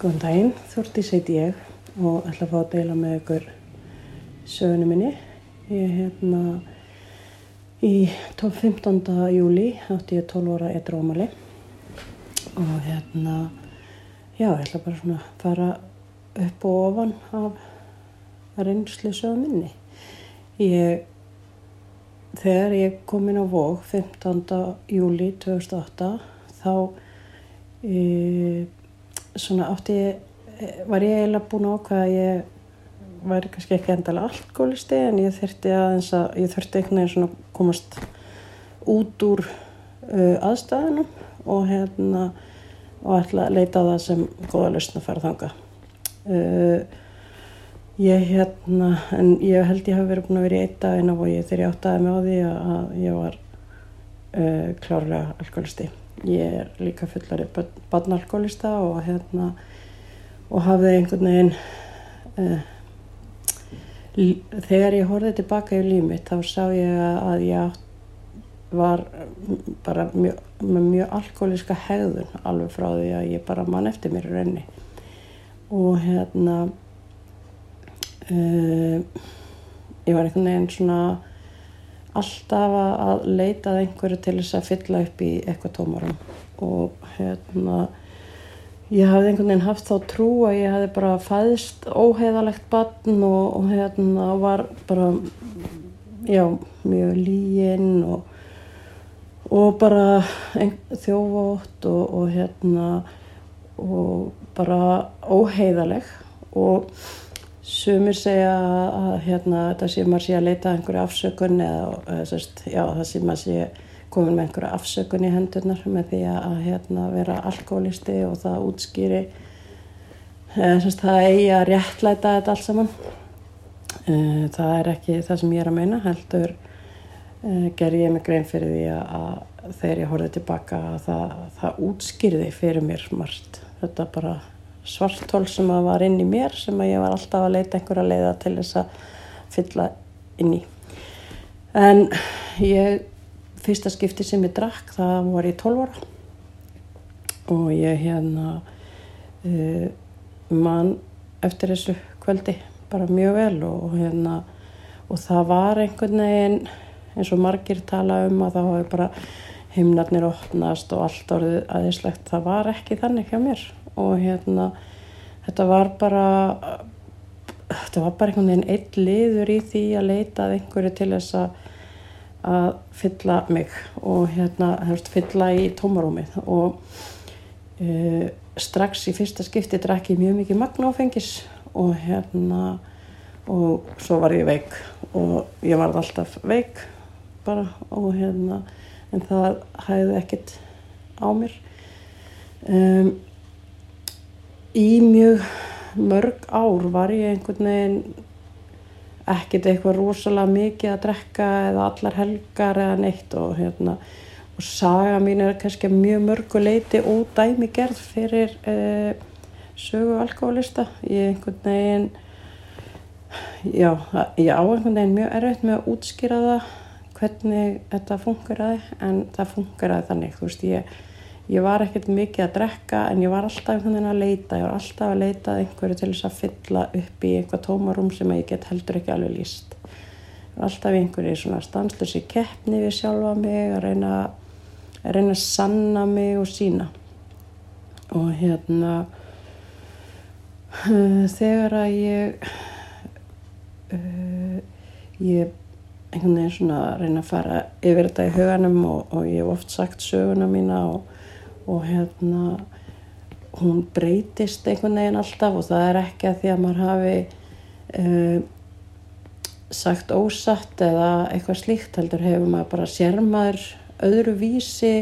Góðan daginn, Þúrtís heiti ég og ætla að fá að deila með ykkur sögunu minni. Ég er hérna í 15. júli átti ég 12 ára eitthvað ámali og hérna, já, ég ætla bara svona að fara upp og ofan af reynslu sögum minni. Ég, þegar ég kom inn á Vóg 15. júli 2008 þá e, svona átti ég, var ég eiginlega búin á hvað að ég væri kannski ekki endala alkoholisti en ég þurfti aðeins að, ég þurfti einhvern veginn svona komast út úr uh, aðstæðunum og hérna og ætla að leita það sem góða lausna að fara þanga. Uh, ég hérna, en ég held ég hafi verið búin að vera í eitt daginn og ég þegar ég áttaði mig á því að ég var uh, klárlega alkoholisti. Ég er líka fullari barnalkoholista og hérna og hafði einhvern veginn uh, þegar ég horfið tilbaka í líf mitt þá sá ég að ég var bara mjög, með mjög alkoholiska hegðun alveg frá því að ég bara mann eftir mér raunni og hérna uh, ég var einhvern veginn svona alltaf að leitað einhverju til þess að fylla upp í eitthvað tómarum og hérna ég hafði einhvern veginn haft þá trú að ég hafði bara fæðist óheðalegt barn og, og hérna var bara já, mjög líginn og, og bara þjóvótt og, og hérna og bara óheðaleg og sumir segja að hérna þetta sé maður sé að leita einhverju afsökun eða, sérst, já það sé maður sé komin með einhverja afsökun í hendurnar með því að hérna, vera alkoholisti og það útskýri eða semst það eigi að réttlæta þetta allt saman. Uh, það er ekki það sem ég er að meina heldur uh, ger ég mig grein fyrir því að þegar ég horfið tilbaka að það, það útskýrði fyrir mér margt. Þetta bara svartól sem að var inn í mér sem að ég var alltaf að leita einhverja leiða til þess að fylla inn í. En ég fyrsta skipti sem ég drakk það var ég 12 ára. Og ég hérna uh, mann eftir þessu kvöldi bara mjög vel og hérna og það var einhvern veginn eins og margir tala um að það hafi bara himnarnir opnast og allt orðið aðeinslegt það var ekki þannig hjá mér og hérna þetta var bara þetta var bara einhvern veginn eitt liður í því að leita að einhverju til þess að að fylla mig. Og hérna hefst, fylla í tómarúmið. Og uh, strax í fyrsta skipti drakk ég mjög mikið magnáfengis og hérna og svo var ég veik. Og ég var alltaf veik bara og hérna en það hæði ekkert á mér. Um, í mjög mörg ár var ég einhvern veginn ekkert eitthvað rosalega mikið að drekka eða allar helgar eða neitt og hérna og saga mín er kannski mjög mörguleiti og dæmi gerð fyrir uh, sögu alkoholista ég einhvern veginn já, ég á einhvern veginn mjög erfitt með að útskýra það hvernig þetta funkaraði en það funkaraði þannig þú veist ég ég var ekkert mikið að drekka en ég var alltaf einhvern veginn að leita. Ég var alltaf að leita einhverju til þess að fylla upp í einhvað tómarum sem ég get heldur ekki alveg líst alltaf einhverju svona stanslösi keppni við sjálfa mig að reyna að reyna að sanna mig og sína og hérna uh, þegar að ég uh, ég einhvern veginn svona að reyna að fara yfir þetta í huganum og, og ég hef oft sagt söguna mína og og hérna hún breytist einhvern veginn alltaf og það er ekki að því að maður hafi uh, sagt ósatt eða eitthvað slíkt heldur hefur maður bara sérmaður öðru vísi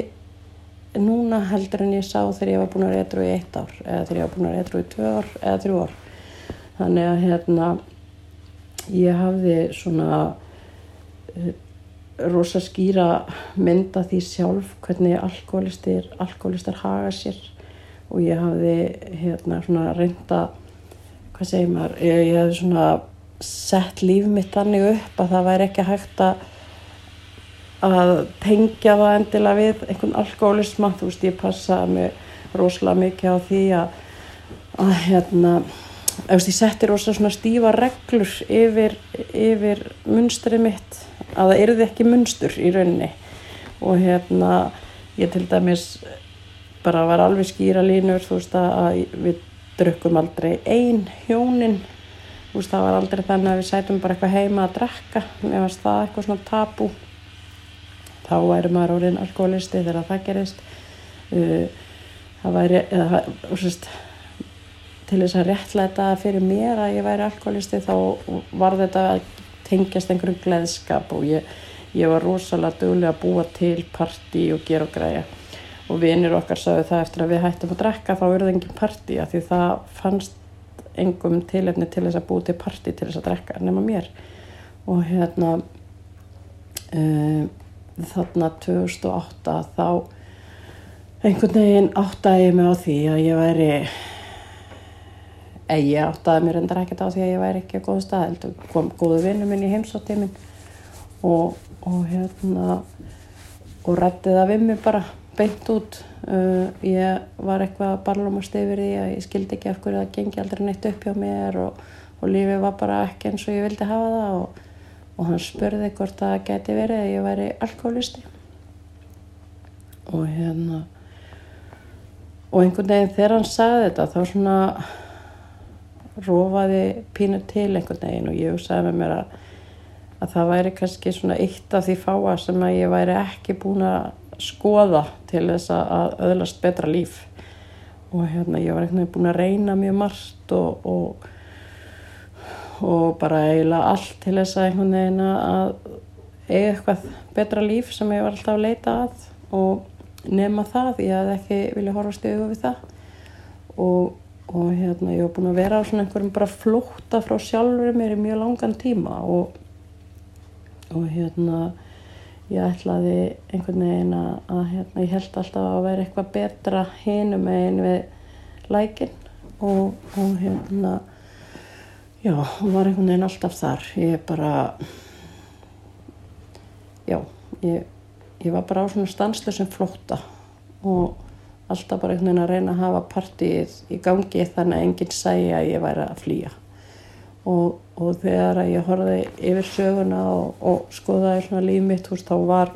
núna heldur en ég sá þegar ég var búin að reytru í eitt ár eða þegar ég var búin að reytru í tvö ár eða þrjú ár. Þannig að hérna ég hafði svona uh, rosa skýra mynda því sjálf hvernig alkoholistir, alkoholistar haga sér. Og ég hafði hérna svona reynda hvað segir maður, ég, ég hafði svona sett líf mitt þannig upp að það væri ekki hægt að að tengja það endilega við einhvern alkoholisma, þú veist ég passaði mig rosalega mikið á því að að hérna ég setti rosa svona stífa reglur yfir, yfir munstrið mitt að það erði ekki munstur í rauninni. Og hérna ég til dæmis bara var alveg skýra línur þú veist að við drukum aldrei ein hjónin. Þú veist það var aldrei þannig að við sætum bara eitthvað heima að drekka ef það eitthvað svona tabú. Þá væri maður orðin alkoholisti þegar það gerist. Uh, það væri eða, sérst, til þess að réttlæta fyrir mér að ég væri alkoholisti þá var þetta tengjast einhverjum gleðskap og ég, ég var rosalega duglega að búa til parti og gera og græja. Og vinir okkar sagði það eftir að við hættum að drekka þá verði engin parti að því það fannst engum tilefni til þess að búa til parti til þess að drekka nema mér. Og hérna um, þarna 2008 þá einhvern veginn áttaði ég mig á því að ég væri ég áttaði mér endar ekkert á því að ég væri ekki á góðu stað kom góðu vinnu minn í heimsóttímin og, og hérna og rætti það við mig bara beint út. Uh, ég var eitthvað barlumast yfir því að ég skildi ekki af hverju það gengi aldrei neitt upp hjá mér og, og lífið var bara ekki eins og ég vildi hafa það og og hann spurði hvort það geti verið að ég væri alkoholisti og hérna og einhvern veginn þegar hann sagði þetta þá svona rófaði pínu til einhvern veginn og ég hugsaði með mér að, að það væri kannski svona eitt af því fáa sem að ég væri ekki búin að skoða til þess að öðlast betra líf. Og hérna ég var einhvern veginn búin að reyna mjög margt og, og og bara eiginlega allt til þess að einhvern veginn að eiga eitthvað betra líf sem ég var alltaf að leita að. Og nema það, ég hafði ekki vilja horfast í auðvitað og, og hérna ég var búin að vera á svona einhverjum bara flúta frá sjálfur mér í mjög langan tíma og, og hérna ég ætlaði einhvern veginn að, að hérna, ég held alltaf að vera eitthvað betra hinum einn við lækin og, og hérna Já, var einhvern veginn alltaf þar. Ég bara, já, ég, ég var bara á svona stanslu sem flótta og alltaf bara einhvern veginn að reyna að hafa partíið í gangi þannig að enginn sæja að ég væri að flýja. Og, og þegar ég horfið yfir söguna og, og skoðaði svona líf mitt, veist, þá var,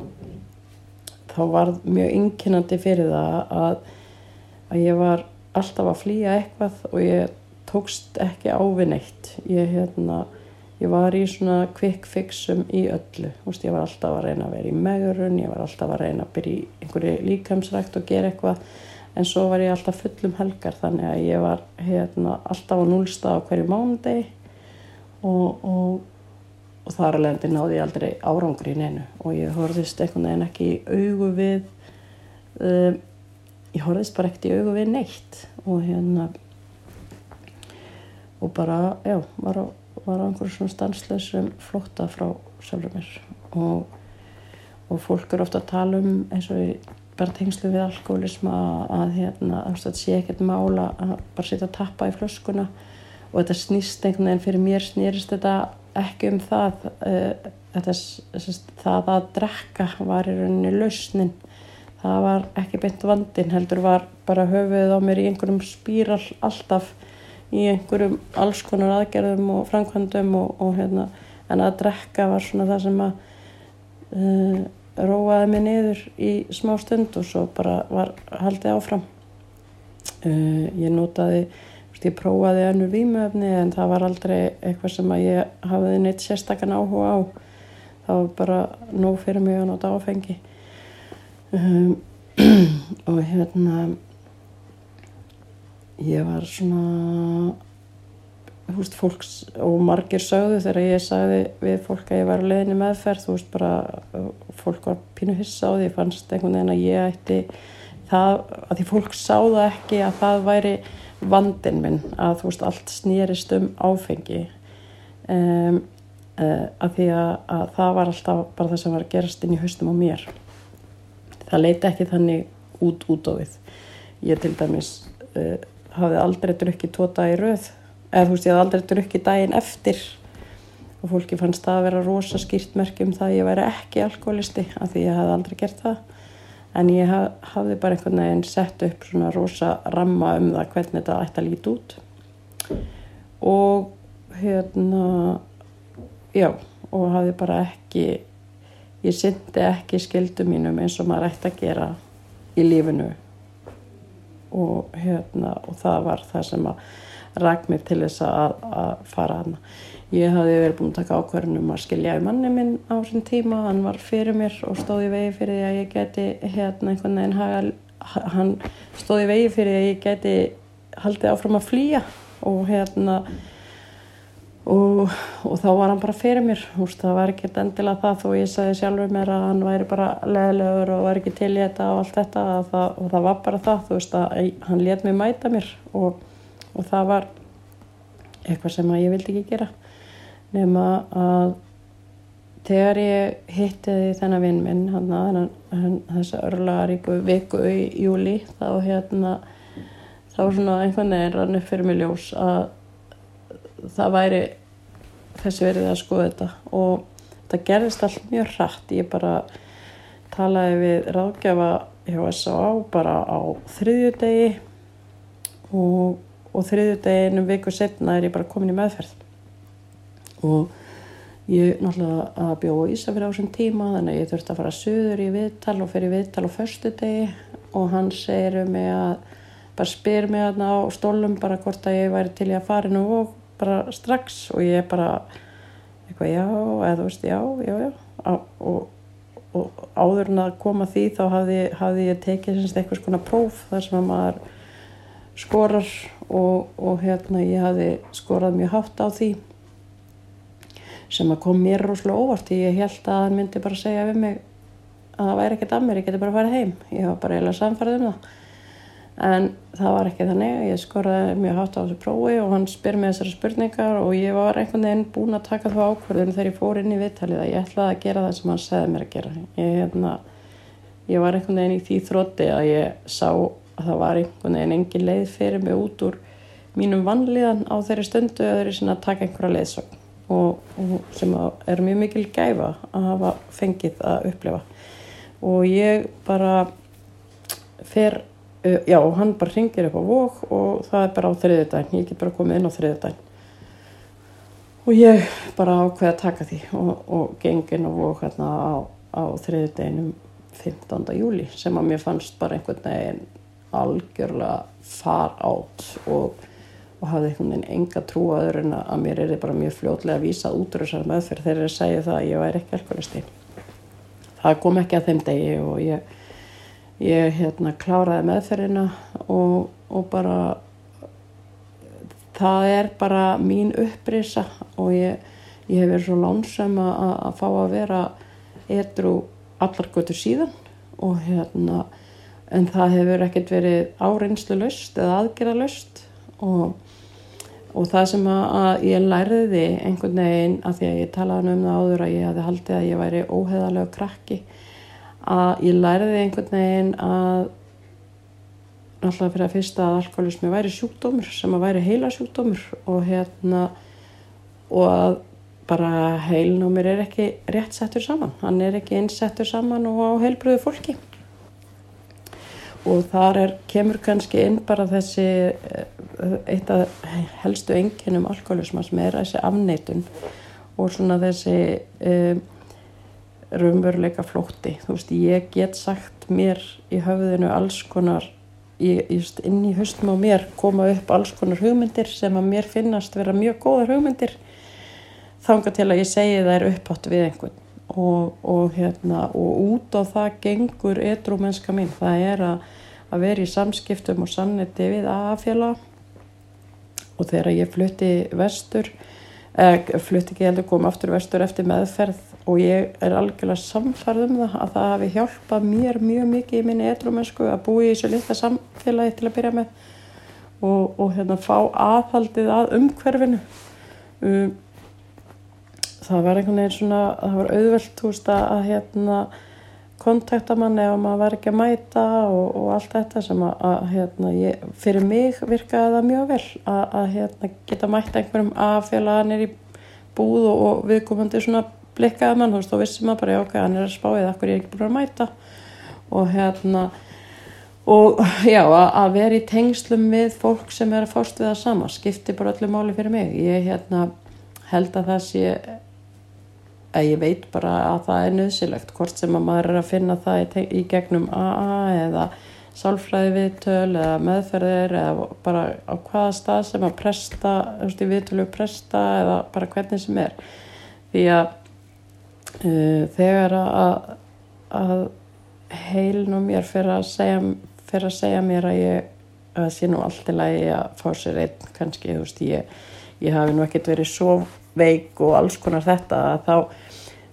þá var mjög ynkinandi fyrir það að, að ég var alltaf að flýja eitthvað og ég tókst ekki ávinn eitt ég, hérna, ég var í svona quick fixum í öllu. Vist, ég var alltaf að reyna að vera í megurun ég var alltaf að reyna að byrja í einhverju líkamsrækt og gera eitthvað. En svo var ég alltaf fullum helgar þannig að ég var hérna, alltaf á núlsta á hverju mánudegi og, og, og þar alveg endur náði ég aldrei árangri í neinu. Og ég horfðist einhvern veginn ekki í augu við um, ég horfðist bara ekkert í augu við neitt. Og hérna og bara, já, var á, var á einhverjum svona stanslösum flótta frá sjálfur mér. Og, og fólk eru ofta að tala um eins og í bara tengslu við alkoholisma að hérna, það sé ekkert mála að bara setja að tappa í flöskuna. Og þetta snýst einhvern veginn fyrir mér snýrist þetta ekki um það uh, þetta, það að drekka var í rauninni lausnin. Það var ekki beint vandin heldur var bara höfuð á mér í einhverjum spíral alltaf í einhverjum alls konar aðgerðum og framkvæmdum og, og hérna en að drekka var svona það sem að uh, róaði mig niður í smá stund og svo bara var haldið áfram. Uh, ég notaði ég prófaði önnur výmöfni en það var aldrei eitthvað sem að ég hafiði neitt sérstakann áhuga á. Það var bara nóg fyrir mig að nota áfengi. Um, og hérna ég var svona þú veist, fólks og margir sögðu þegar ég sagði við fólk að ég var að leiðinni meðferð, þú veist, bara fólk var pínu hissa á því, fannst einhvern veginn að ég ætti það, að því fólk sáða ekki að það væri vandin minn, að þú veist, allt snýrist um áfengi. Um, uh, að því að, að það var alltaf bara það sem var að gerast inn í haustum á mér. Það leiti ekki þannig út út á við. Ég til dæmis uh, hafði aldrei drukkið tóta í rauð eða þú veist ég hafði aldrei drukkið daginn eftir. Og fólki fannst það að vera rosa skýrt merkjum það að ég væri ekki alkoholisti af því ég hafði aldrei gert það. En ég haf, hafði bara einhvern veginn sett upp svona rosa ramma um það hvernig þetta ætti að líti út. Og hérna já og hafði bara ekki ég syndi ekki skildu mínum eins og maður ætti að gera í lífinu og hérna og það var það sem að ræk mig til þess að, að fara hana Ég hafði verið búin að taka ákvarðunum að skilja í manni minn á sín tíma, hann var fyrir mér og stóði vegi fyrir því að ég geti hérna einhvern veginn haga, hann stóði vegi fyrir því að ég geti haldið áfram að flýja og hérna og, og þá var hann bara fyrir mér, Úst, það var ekkert endilega það þó ég sagði sjálfur mér að hann væri bara leðilegur og var ekki til í þetta og allt þetta það, og það var bara það, veist hann let mér mæta mér og, og það var eitthvað sem ég vildi ekki gera. Nema að þegar ég hittiði þennan vinn minn hann, þess að örlaríku viku í júli þá hérna þá svona einhvern veginn rann upp fyrir mig ljós að það væri þessi verið að skoða þetta. Og það gerðist allt mjög hratt. Ég bara talaði við ráðgjafa hjá S.A.A. bara á þriðju degi og, og þriðju deginu viku setna er ég bara komin í meðferð. Og ég náttúrulega að bjóða í Ísafjörð á þessum tíma þannig að ég þurfti að fara söður í viðtal og fyrir viðtal á förstu degi og hann segir mig að bara spyr mig aðna á stólum bara hvort að ég væri til ég að fara nú og bara strax og ég bara eitthvað já eða þú veist já, já, já. Og, og áður en að koma því þá hafði, hafði ég tekið eitthvað svona próf þar sem að maður skorar og, og hérna ég hafði skorað mjög hátt á því sem að kom mér rosalega óvart ég held að hann myndi bara segja við mig að það væri ekkert að mér, ég geti bara farið heim. Ég var bara eiginlega samfærið um það en það var ekki þannig. Ég skoraði mjög hátt á þessu prófi og hann spyr mér þessari spurningar og ég var einhvern veginn búin að taka það ákvörðun þegar ég fór inn í viðtalið að ég ætlaði að gera það sem hann segði mér að gera. Ég, hérna, ég var einhvern veginn í því þrótti að ég sá að það var einhvern veginn engin leið fyrir mig út úr mínum vanlíðan á þeirri stundu eða þeirri að taka einhverja leiðsögn og, og sem er mjög mikil gæfa að hafa fengið að upplifa. Og ég bara fer, já hann bara ringir upp á vok og það er bara á þriðudagin, ég get bara komið inn á þriðudagin og ég bara ákveði að taka því og, og gengin og vok hérna á, á þriðudaginum 15. júli sem að mér fannst bara einhvern veginn algjörlega far átt og og hafði einhvern veginn enga trú að öðru en að mér er bara mjög fljótlega að vísa út úr þessar meðferð þegar ég segi það að ég væri ekki alkoholisti. Það kom ekki að þeim degi og ég, ég hérna, kláraði meðferðina og, og bara það er bara mín upprisa og ég, ég hef verið svo lánsam að, að fá að vera edru allar götur síðan og hérna en það hefur ekkert verið áreinslu löst eða aðgerða löst og og það sem að ég lærði einhvern veginn að því að ég talaði um það áður að ég hafi haldið að ég væri óheðalega krakki að ég lærði einhvern veginn að náttúrulega fyrir að fyrsta að alkoholismi væri sjúkdómur sem að væri heila sjúkdómur og hérna og að bara heilin á mér er ekki rétt settur saman. Hann er ekki einsettur saman og á heilbröðu fólki. Og þar er, kemur kannski inn bara þessi eh, eitt af helstu enginum alkoholisma sem er þessi afneitun og svona þessi um, raunveruleika flótti. Þú veist ég get sagt mér í höfðinu alls konar ég, just inn í höstum á mér koma upp alls konar hugmyndir sem að mér finnast vera mjög góðar hugmyndir þanga til að ég segi það er upphátt við einhvern. Og, og, hérna, og út á það gengur edru mennska mín. Það er að, að vera í samskiptum og sanniti við aðfjöla og þegar ég flutti vestur eða flutti ekki heldur kom aftur vestur eftir meðferð og ég er algjörlega samfarð um það að það hafi hjálpað mér mjög mikið í minni edru mennsku að búi í þessu litla samfélagi til að byrja með og, og hérna fá aðhaldið að umhverfinu. Um það var einhvern veginn svona, það var auðvelt þú veist að hérna kontakta mann ef maður var ekki að mæta og, og allt þetta sem að, að hérna, ég, fyrir mig virkaði það mjög vel að, að hérna, geta mæta einhverjum aðfélaganir í búð og, og viðkomandi svona blikkaði mann, þá vissi maður bara, ok, hann er að spáið, akkur ég er ekki búin að mæta? Og hérna og já, að, að vera í tengslum við fólk sem er að fást við það sama skiptir bara öllu máli fyrir mig. Ég hérna held að það sé að ég veit bara að það er nöðsilegt hvort sem að maður er að finna það í, í gegnum AA eða sálfræði viðtöl eða meðferðir eða bara á hvaða stað sem að presta, þú veist, í viðtölu presta eða bara hvernig sem er. Því að uh, þegar að, að heilin og mér fyrir að segja fyrir að segja mér að ég að sé nú allt í lagi að fá sér einn kannski, þú veist, ég, ég hafi nú ekkert verið svo veik og alls konar þetta þá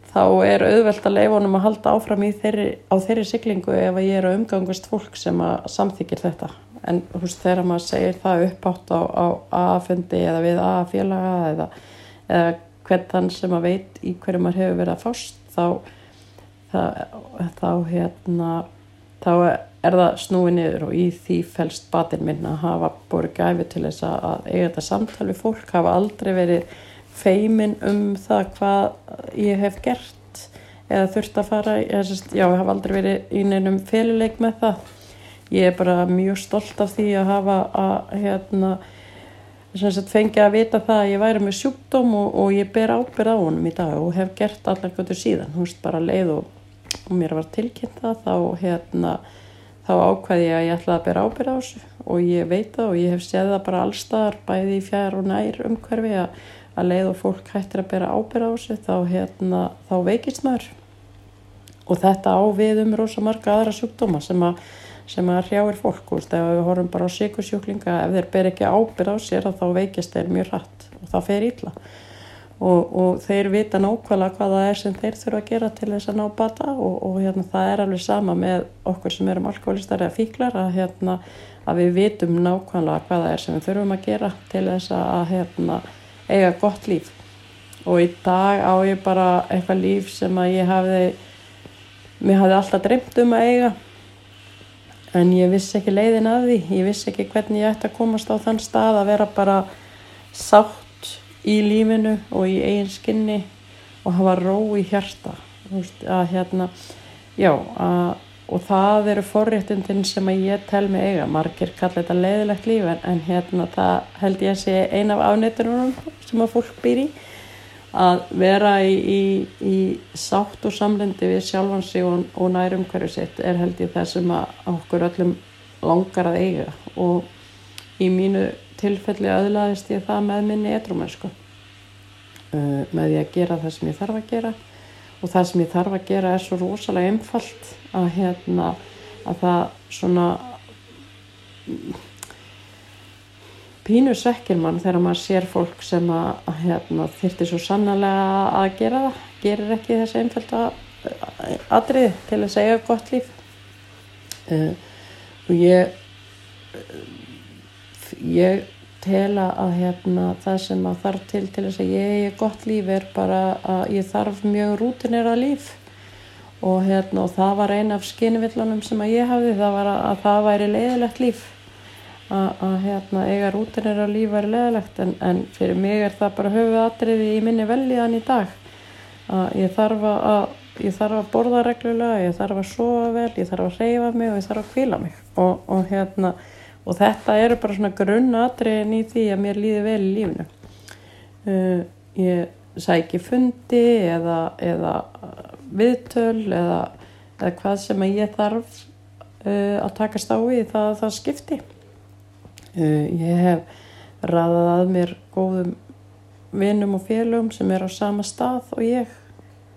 þá er auðvelt að leifa honum að halda áfram þeirri, á þeirri siglingu ef ég er að umgangast fólk sem að samþykir þetta. En veist þegar maður segir það uppátt á, á A-fundi eða við A-félaga eða, eða hvern þann sem að veit í hverju maður hefur verið að fást þá þá, þá hérna þá er það snúið niður og í því fælst batinn minn að hafa búið gæfi til þess að eiga þetta samtal við fólk hafa aldrei verið feimin um það hvað ég hef gert eða þurft að fara ég, já, ég haf aldrei verið í neinum féluleik með það. Ég er bara mjög stolt af því að hafa að hérna fengið að vita það að ég væri með sjúkdóm og, og ég ber ábyrð á honum í dag og hef gert allar götur síðan. Hún veist bara leið og, og mér var tilkynnt það þá hérna þá ákvaði ég að ég ætlaði að bera ábyrð á þessu. Og ég veit það og ég hef séð það bara allstaðar bæði í fjær og nær umhverfi að, að leið og fólk hættir að bera ábyrð á þessu þá, hérna, þá veikist maður. Og þetta á við um rosa marga aðra sjúkdóma sem að, sem að hrjáir fólk úr þegar við horfum bara á síkusjúklinga ef þeir ber ekki ábyrð á sér þá veikist þeir mjög hratt og það fer ítla og, og þeir vita nákvæmlega hvað það er sem þeir þurfa að gera til þess að ná bata og, og hérna, það er alveg sama með okkur sem erum alkoholistar eða fíklar að, hérna, að við vitum nákvæmlega hvað það er sem við þurfum að gera til þess að hérna, eiga gott líf. Og í dag á ég bara eitthvað líf sem að ég hafði mér hafði alltaf dreymt um að eiga. En ég vissi ekki leiðin að því. Ég vissi ekki hvernig ég ætti að komast á þann stað að vera bara sátt í lífinu og í eigin skinni og hafa ró í hjarta veist, að hérna já að, og það eru forréttindin sem að ég tel mig eiga. Margir kalla þetta leiðilegt líf en, en hérna það held ég að sé ein af afnættunum sem að fólk býr í að vera í, í, í sátt og samlendi við sjálfansi og, og nærum hverju sitt er held ég það sem að okkur öllum langar að eiga. Og í mínu tilfelli aðlaðist ég það með minni etrumennsku uh, með því að gera það sem ég þarf að gera. Og það sem ég þarf að gera er svo rosalega einfalt að hérna að það svona pínu svekkir mann þegar maður sér fólk sem að, hérna, þyrti svo sannlega að gera það. Gerir ekki þessi einfalda atriði til að segja gott líf. Uh, og ég ég tel að hérna, það sem að þarf til til þess að ég er gott líf er bara að ég þarf mjög rútinera líf. Og, hérna, og það var eina af skinvillunum sem að ég hafði það var að, að það væri leiðilegt líf. Að, að hérna, eiga rútinera líf væri leiðilegt en, en fyrir mig er það bara höfuð atriði í minni veljiðan í dag. Að ég þarf að ég þarf að borða reglulega, ég þarf að sofa vel, ég þarf að reyfa mig og ég þarf að kvíla mig. Og, og hérna og þetta eru bara svona grunnatriðin í því að mér líði vel í lífinu. Uh, ég sæki fundi eða, eða viðtöl eða, eða hvað sem ég þarf uh, að takast á í það að það skipti. Uh, ég hef raðað að mér góðum vinnum og félögum sem er á sama stað og ég.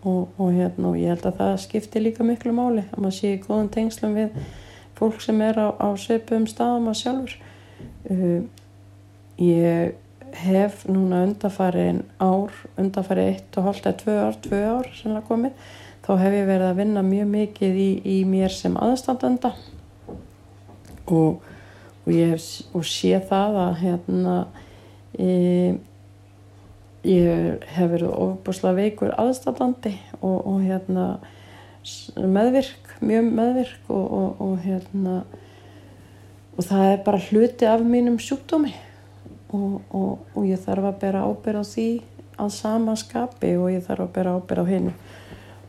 Og, og, hérna, og ég held að það skipti líka miklu máli að maður sé í góðan tengslum við fólk sem er á, á sveipum staðum að sjálfur. Uh, ég hef núna undarfærin ár undarfæri 1,5 eða 2 ár 2 ár það komið þá hef ég verið að vinna mjög mikið í, í mér sem aðstandenda. Og, og ég hef og sé það að hérna e, ég hef verið ofbúslega veikur aðstandandi og, og hérna meðvirk mjög meðvirk og, og, og hérna og það er bara hluti af mínum sjúkdómi. Og, ég þarf að bera ábyrð á því að sama skapi og ég þarf að bera ábyrð á hennu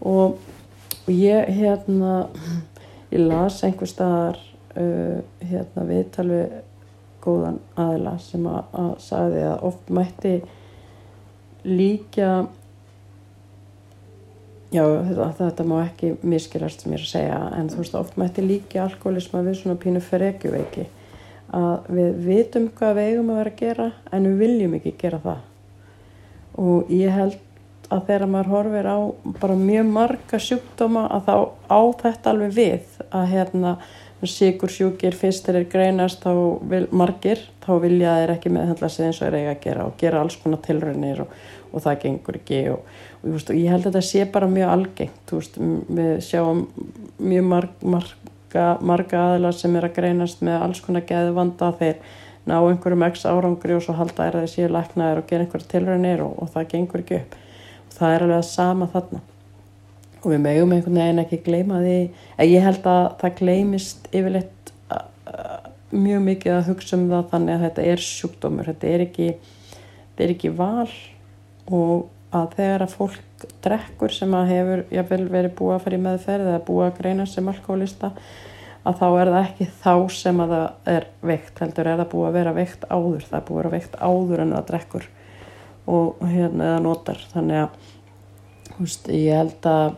og ég hérna ég las einhver staðar uh, hérna viðtal við góðan aðila sem að, að sagði að oft mætti líka já þetta, þetta má ekki ég er að segja. En þú veist oft mætti líka alkoholisma við svona pínu ferekjuveiki að við vitum hvað við eigum að vera að gera en við viljum ekki gera það. Og ég held að þegar maður horfir á bara mjög marga sjúkdóma að þá á þetta alveg við að hérna síkur sjúkir fyrst þeir greinast þá vil, margir þá vilja þeir ekki meðhandla sig eins og þeir eiga að gera og gera alls konar tilraunir og, og það gengur ekki og, og, og ég held að þetta sé bara mjög algengt veist, við sjáum mjög marg, marga, marga aðlar sem er að greinast með alls konar geðu vanda þeir ná einhverjum x árangri og svo halda er að þeir séu læknaðir og gera einhverja tilraunir og það gengur ekki upp. Og það er alveg að sama þarna og við mögum einhvern veginn ekki gleyma því. En ég held að það gleymist yfirleitt mjög mikið að hugsa um það þannig að þetta er sjúkdómur. Þetta er ekki, þetta er ekki val. Og að þegar að fólk drekkur sem að hefur jáfnvel verið búið að fara í meðferð eða búið að greina sem alkoholista að þá er það ekki þá sem að það er veikt heldur. Er það búið að vera veikt áður? Það er búið að vera veikt áður en það drekkur og hérna eða notar. Þannig að veist, ég held að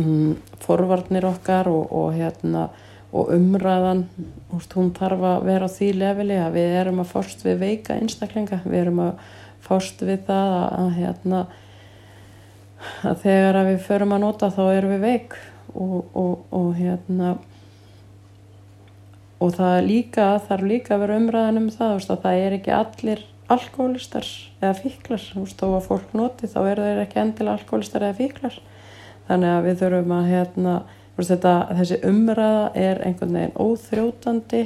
um, forvarnir okkar og, og, hérna, og umræðan veist, hún þarf að vera á því leveli að við erum að fórst við veika einstaklinga, við erum að fórst við það að, að, hérna, að þegar að við förum að nota þá erum við veik og, og hérna og það líka, þarf líka að vera umræðan um það, veist, að það er ekki allir alkoholistar eða fíklar. Þú veist, þó að fólk noti þá eru þeir ekki endilega alkoholistar eða fíklar þannig að við þurfum að hérna, þetta, þessi umræða er einhvern veginn óþrjótandi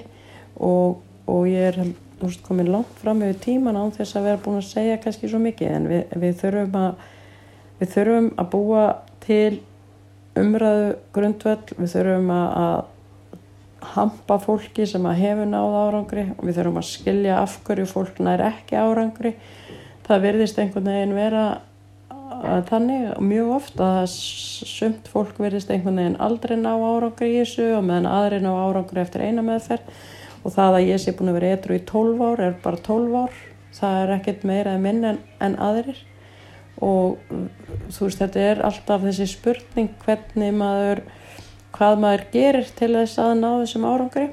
og, og ég er veist, komin langt fram yfir tíman án þess að vera búin að segja kannski svo mikið. En við, við, þurfum, að, við þurfum að búa til umræðu grundvöld við þurfum að, að hampa fólki sem að hefur náð árangri. Og við þurfum að skilja af hverju fólk nær ekki árangri. Það verðist einhvern veginn vera þannig mjög ofta að sumt fólk verðist einhvern veginn aldrei ná árangri í þessu og meðan aðri ná árangri eftir eina meðferð. Og það að ég sé búin að vera etru í 12 ár er bara 12 ár. Það er ekkert meira en minn en, en aðrir. Og þú veist þetta er alltaf þessi spurning hvernig maður hvað maður gerir til þess að ná þessum árangri.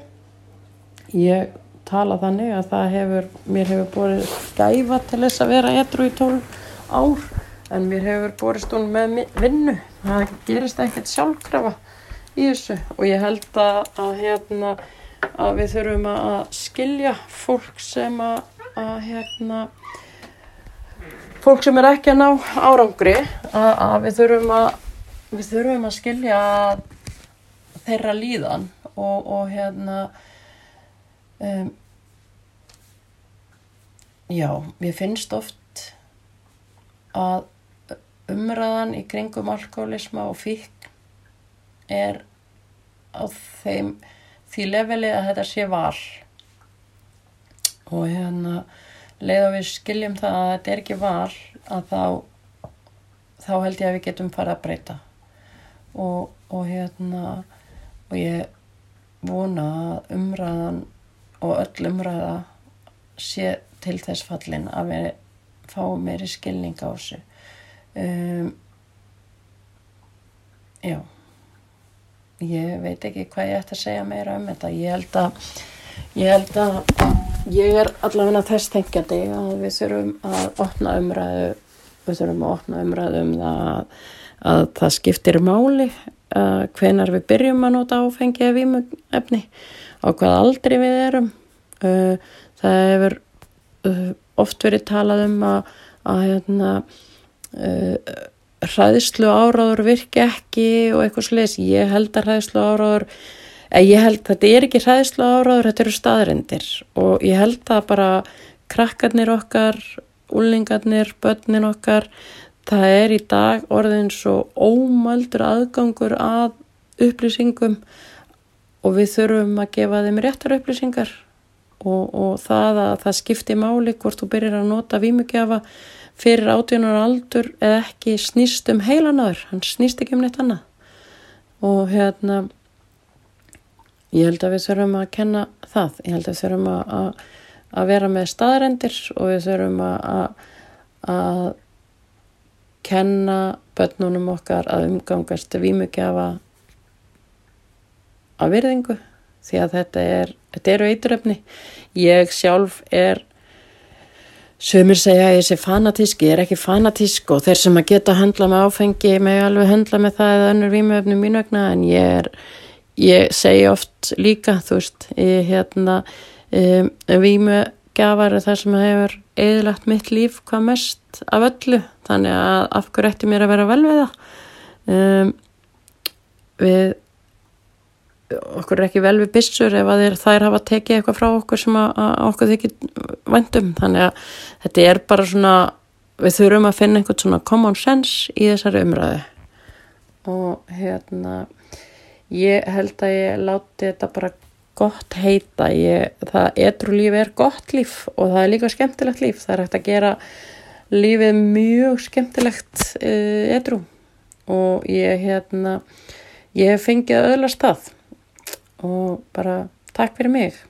Ég tala þannig að það hefur mér hefur borið gæfa til þess að vera etru í tól ár en mér hefur borist hún með vinnu. Það gerist ekkert sjálfkrafa í þessu. Og ég held að, að, hérna, að við þurfum að skilja fólk sem að, að hérna fólk sem er ekki að ná árangri að við þurfum að við þurfum að skilja þeirra líðan og, og hérna um, já, mér finnst oft að umræðan í kringum alkoholisma og fík er á þeim því leveli að þetta sé val. Og hérna leið og við skiljum það að þetta er ekki val að þá þá held ég að við getum farið að breyta. Og, og hérna og ég vona að umræðan og öll umræða sé til þess fallin að við fáum meiri skilning á þessu um, já. Ég veit ekki hvað ég ætti að segja meira um þetta. Ég held að ég held að ég er allavega þess tengjandi að við þurfum að opna umræðu við þurfum að opna umræðu um það að, að það skiptir máli hvenar við byrjum að nota áfengi eða vímefni á hvað aldrei við erum. Uh, það hefur uh, oft verið talað um að, að hérna, hræðslu áráður virki ekki og eitthvað sliðis ég held að hræðslu áráður ég held að þetta er ekki hræðslu áráður þetta eru staðrindir og ég held að bara krakkarnir okkar úlingarnir, börnin okkar það er í dag orðin svo ómældur aðgangur að upplýsingum og við þurfum að gefa þeim réttar upplýsingar og, og það að það skipti máli hvort þú byrjar að nota vímugjafa fyrir átjónar aldur eða ekki snýst um heilanáður, hann snýst ekki um neitt annað. Og hérna ég held að við þurfum að kenna það. Ég held að við þurfum að, að, að vera með staðarendir og við þurfum að, að kenna börnunum okkar að umgangast vímugjafa að virðingu því að þetta er þetta eru eituröfni ég sjálf er Sumir segja að ég sé fanatísk, ég er ekki fanatísk og þeir sem að geta að höndla með áfengi með alveg höndla með það eða önnur vímöfnum mín vegna en ég er, ég segi oft líka, þú veist, ég hérna um, vímögjafar er það sem hefur eðlagt mitt líf hvað mest af öllu, þannig að af hverju ætti mér að vera vel við það. Um, við okkur er ekki vel við bissur ef að þær hafa tekið eitthvað frá okkur sem að, að okkur þykir vandum þannig að þetta er bara svona við þurfum að finna einhvern svona common sense í þessari umræðu. Og hérna ég held að ég láti þetta bara gott heita. Ég, það edru lífi er gott líf og það er líka skemmtilegt líf. Það er hægt að gera lífið mjög skemmtilegt uh, edru. Og ég hérna ég hef fengið öðlast það og bara takk fyrir mig